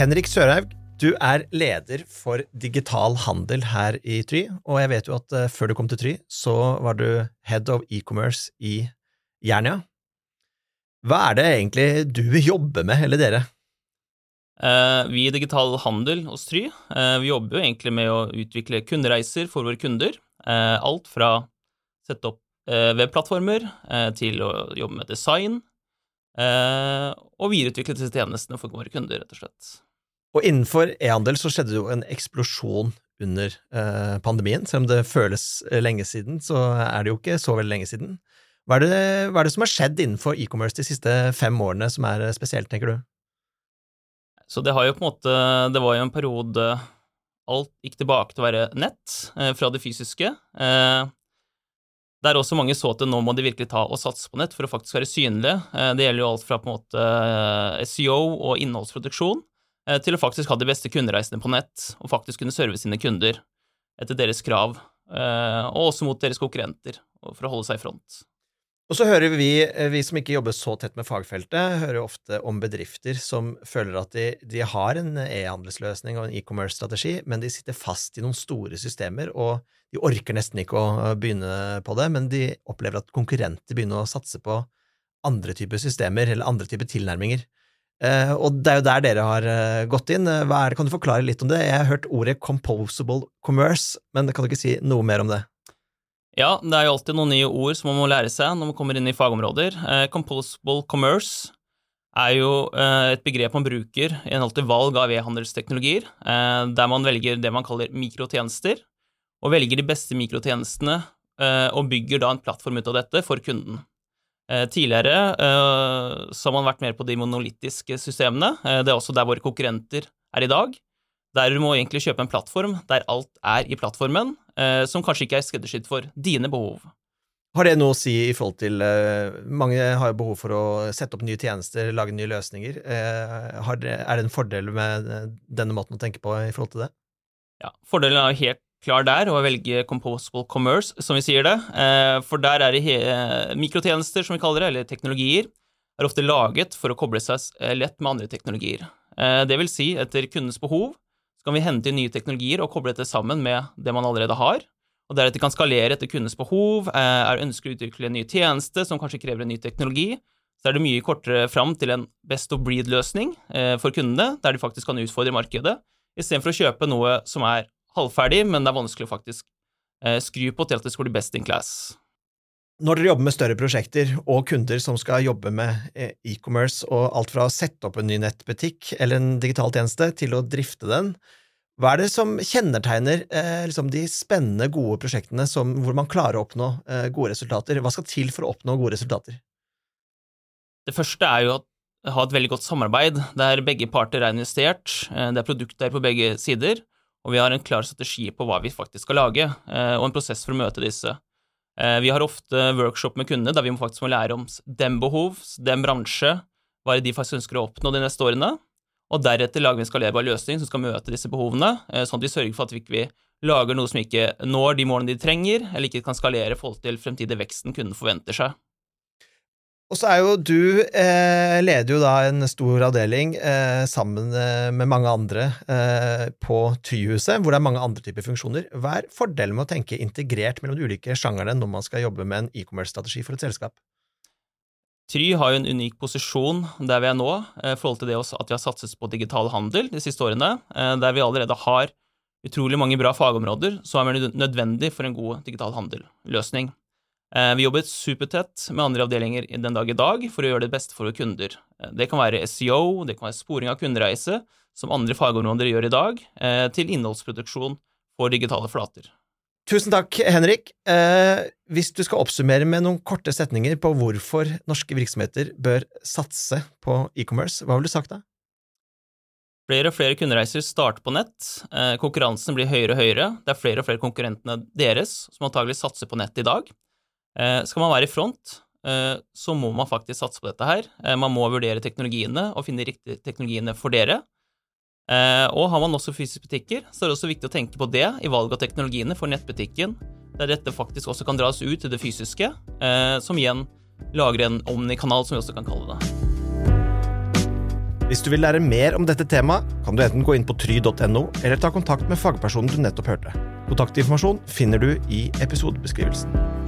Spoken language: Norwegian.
Henrik Sørhaug, du er leder for digital handel her i Try, og jeg vet jo at uh, før du kom til Try, så var du head of e-commerce i Jernia. Hva er det egentlig du jobber med, eller dere? Uh, vi i Digital Handel hos Try uh, vi jobber jo egentlig med å utvikle kundereiser for våre kunder. alt fra å sette opp webplattformer til å jobbe med design, og videreutvikle disse tjenestene for våre kunder, rett og slett. Og innenfor e-handel så skjedde det jo en eksplosjon under eh, pandemien. Selv om det føles eh, lenge siden, så er det jo ikke så veldig lenge siden. Hva er det, hva er det som har skjedd innenfor e-commerce de siste fem årene som er eh, spesielt, tenker du? Så det har jo på en måte Det var jo en periode alt gikk tilbake til å være nett eh, fra det fysiske. Eh, der også mange så at nå må de virkelig ta og satse på nett for å faktisk være synlige. Eh, det gjelder jo alt fra på en måte SEO og innholdsproduksjon til å faktisk ha de beste kundereisene på nett, og faktisk kunne serve sine kunder etter deres krav, eh, og også mot deres konkurrenter, for å holde seg i front. Og så hører vi, eh, vi som ikke jobber så tett med fagfeltet, hører ofte om bedrifter som føler at de, de har en e-handelsløsning og en e-commerce-strategi, men de sitter fast i noen store systemer, og de orker nesten ikke å begynne på det, men de opplever at konkurrenter begynner å satse på andre typer systemer eller andre typer tilnærminger. Uh, og det er jo der dere har uh, gått inn. Uh, hva er det, kan du forklare litt om det? Jeg har hørt ordet composable commerce, men kan du ikke si noe mer om det? Ja, det er jo alltid noen nye ord som man må lære seg når man kommer inn i fagområder. composable commerce er jo et begrep man bruker i henhold til valg av e-handelsteknologier, der man velger det man kaller mikrotjenester, og velger de beste mikrotjenestene og bygger da en plattform ut av dette for kunden. Eh, tidligere eh, så har man vært mer på de monolittiske systemene. Eh, det er også der våre konkurrenter er i dag. Der du må egentlig kjøpe en plattform der alt er i plattformen, som kanskje ikke er skreddersydd for dine behov. Har det noe å si i forhold til Mange har jo behov for å sette opp nye tjenester, lage nye løsninger. er det en fordel med denne måten å tenke på i forhold til det? Ja, Fordelen er jo helt klar der og velge composable commerce, som vi sier det. Eh, for der er det mikrotjenester, som vi kaller det, eller teknologier, er ofte laget for å koble seg eh, lett med andre teknologier. Eh, det vil si, etter kundens behov så kan vi hente inn nye teknologier og koble dette sammen med det man allerede har, og deretter kan skalere etter kundens behov. Er ønsker å utvikle en ny tjeneste som kanskje krever en ny teknologi, så er det mye kortere fram til en best of breed-løsning for kundene, der de faktisk kan utfordre markedet, istedenfor å kjøpe noe som er halvferdig, men det er vanskelig å faktisk eh, skru på til at det skal bli best in class. Når dere jobber med større prosjekter og kunder som skal jobbe med eh, e-commerce, og alt fra å sette opp en ny nettbutikk eller en digital tjeneste til å drifte den, hva er det som kjennetegner eh, liksom de spennende, gode prosjektene som, hvor man klarer å oppnå eh, gode resultater? Hva skal til for å oppnå gode resultater? Det første er jo å ha et veldig godt samarbeid der begge parter er investert, eh, det er produkter på begge sider, og vi har en klar strategi på hva vi faktisk skal lage, eh, og en prosess for å møte disse. Eh, vi har ofte workshop med kundene der vi faktisk må lære om dem behov, dem bransje, hva de faktisk ønsker å oppnå de neste årene, og deretter lager vi en skalerbar løsning som skal møte disse behovene, eh, sånn at vi sørger for at vi ikke lager noe som ikke når de målene de trenger, eller ikke kan skalere i forhold til fremtidig veksten kunden forventer seg. Og så er jo du eh, leder jo da en stor avdeling eh, sammen eh, med mange andre eh, på Tyhuset, hvor det er mange andre typer funksjoner. Hva er fordelen med å tenke integrert mellom de ulike sjangerne når man skal jobbe med en e-commerce-strategi for et selskap? Try har jo en unik posisjon der vi er nå, eh, i forhold til det at vi har satset på digital handel de siste årene, eh, der vi allerede har utrolig mange bra fagområder som er nødvendig for en god digital handel-løsning. Eh, vi jobber supertett med andre avdelinger den dag i dag for å gjøre det beste for våre kunder. Eh, det kan være SEO, det kan være sporing av kundereise, som andre fagområder gjør i dag, eh, til innholdsproduksjon for digitale flater. Tusen takk, Henrik. hvis du skal oppsummere med noen korte setninger på hvorfor norske virksomheter bør satse på e-commerce, hva ville du sagt da? Flere og flere kundereiser starter på nett. konkurransen blir høyere og høyere. Det er flere og flere konkurrentene deres som antagelig satser på nett i dag. Eh, skal man være i front, eh, så må man faktisk satse på dette her. Eh, man må vurdere teknologiene og finne riktige teknologiene for dere. Og har man også fysiske butikker, så er det også viktig å tenke på det i valg av teknologiene for nettbutikken, der dette faktisk også kan dras ut til det fysiske, som igjen lager en omni-kanal, som vi også kan kalle det. Hvis du vil lære mer om dette temaet, kan du enten gå inn på try.no, eller ta kontakt med fagpersonen du nettopp hørte. Kontaktinformasjon finner du i episodebeskrivelsen.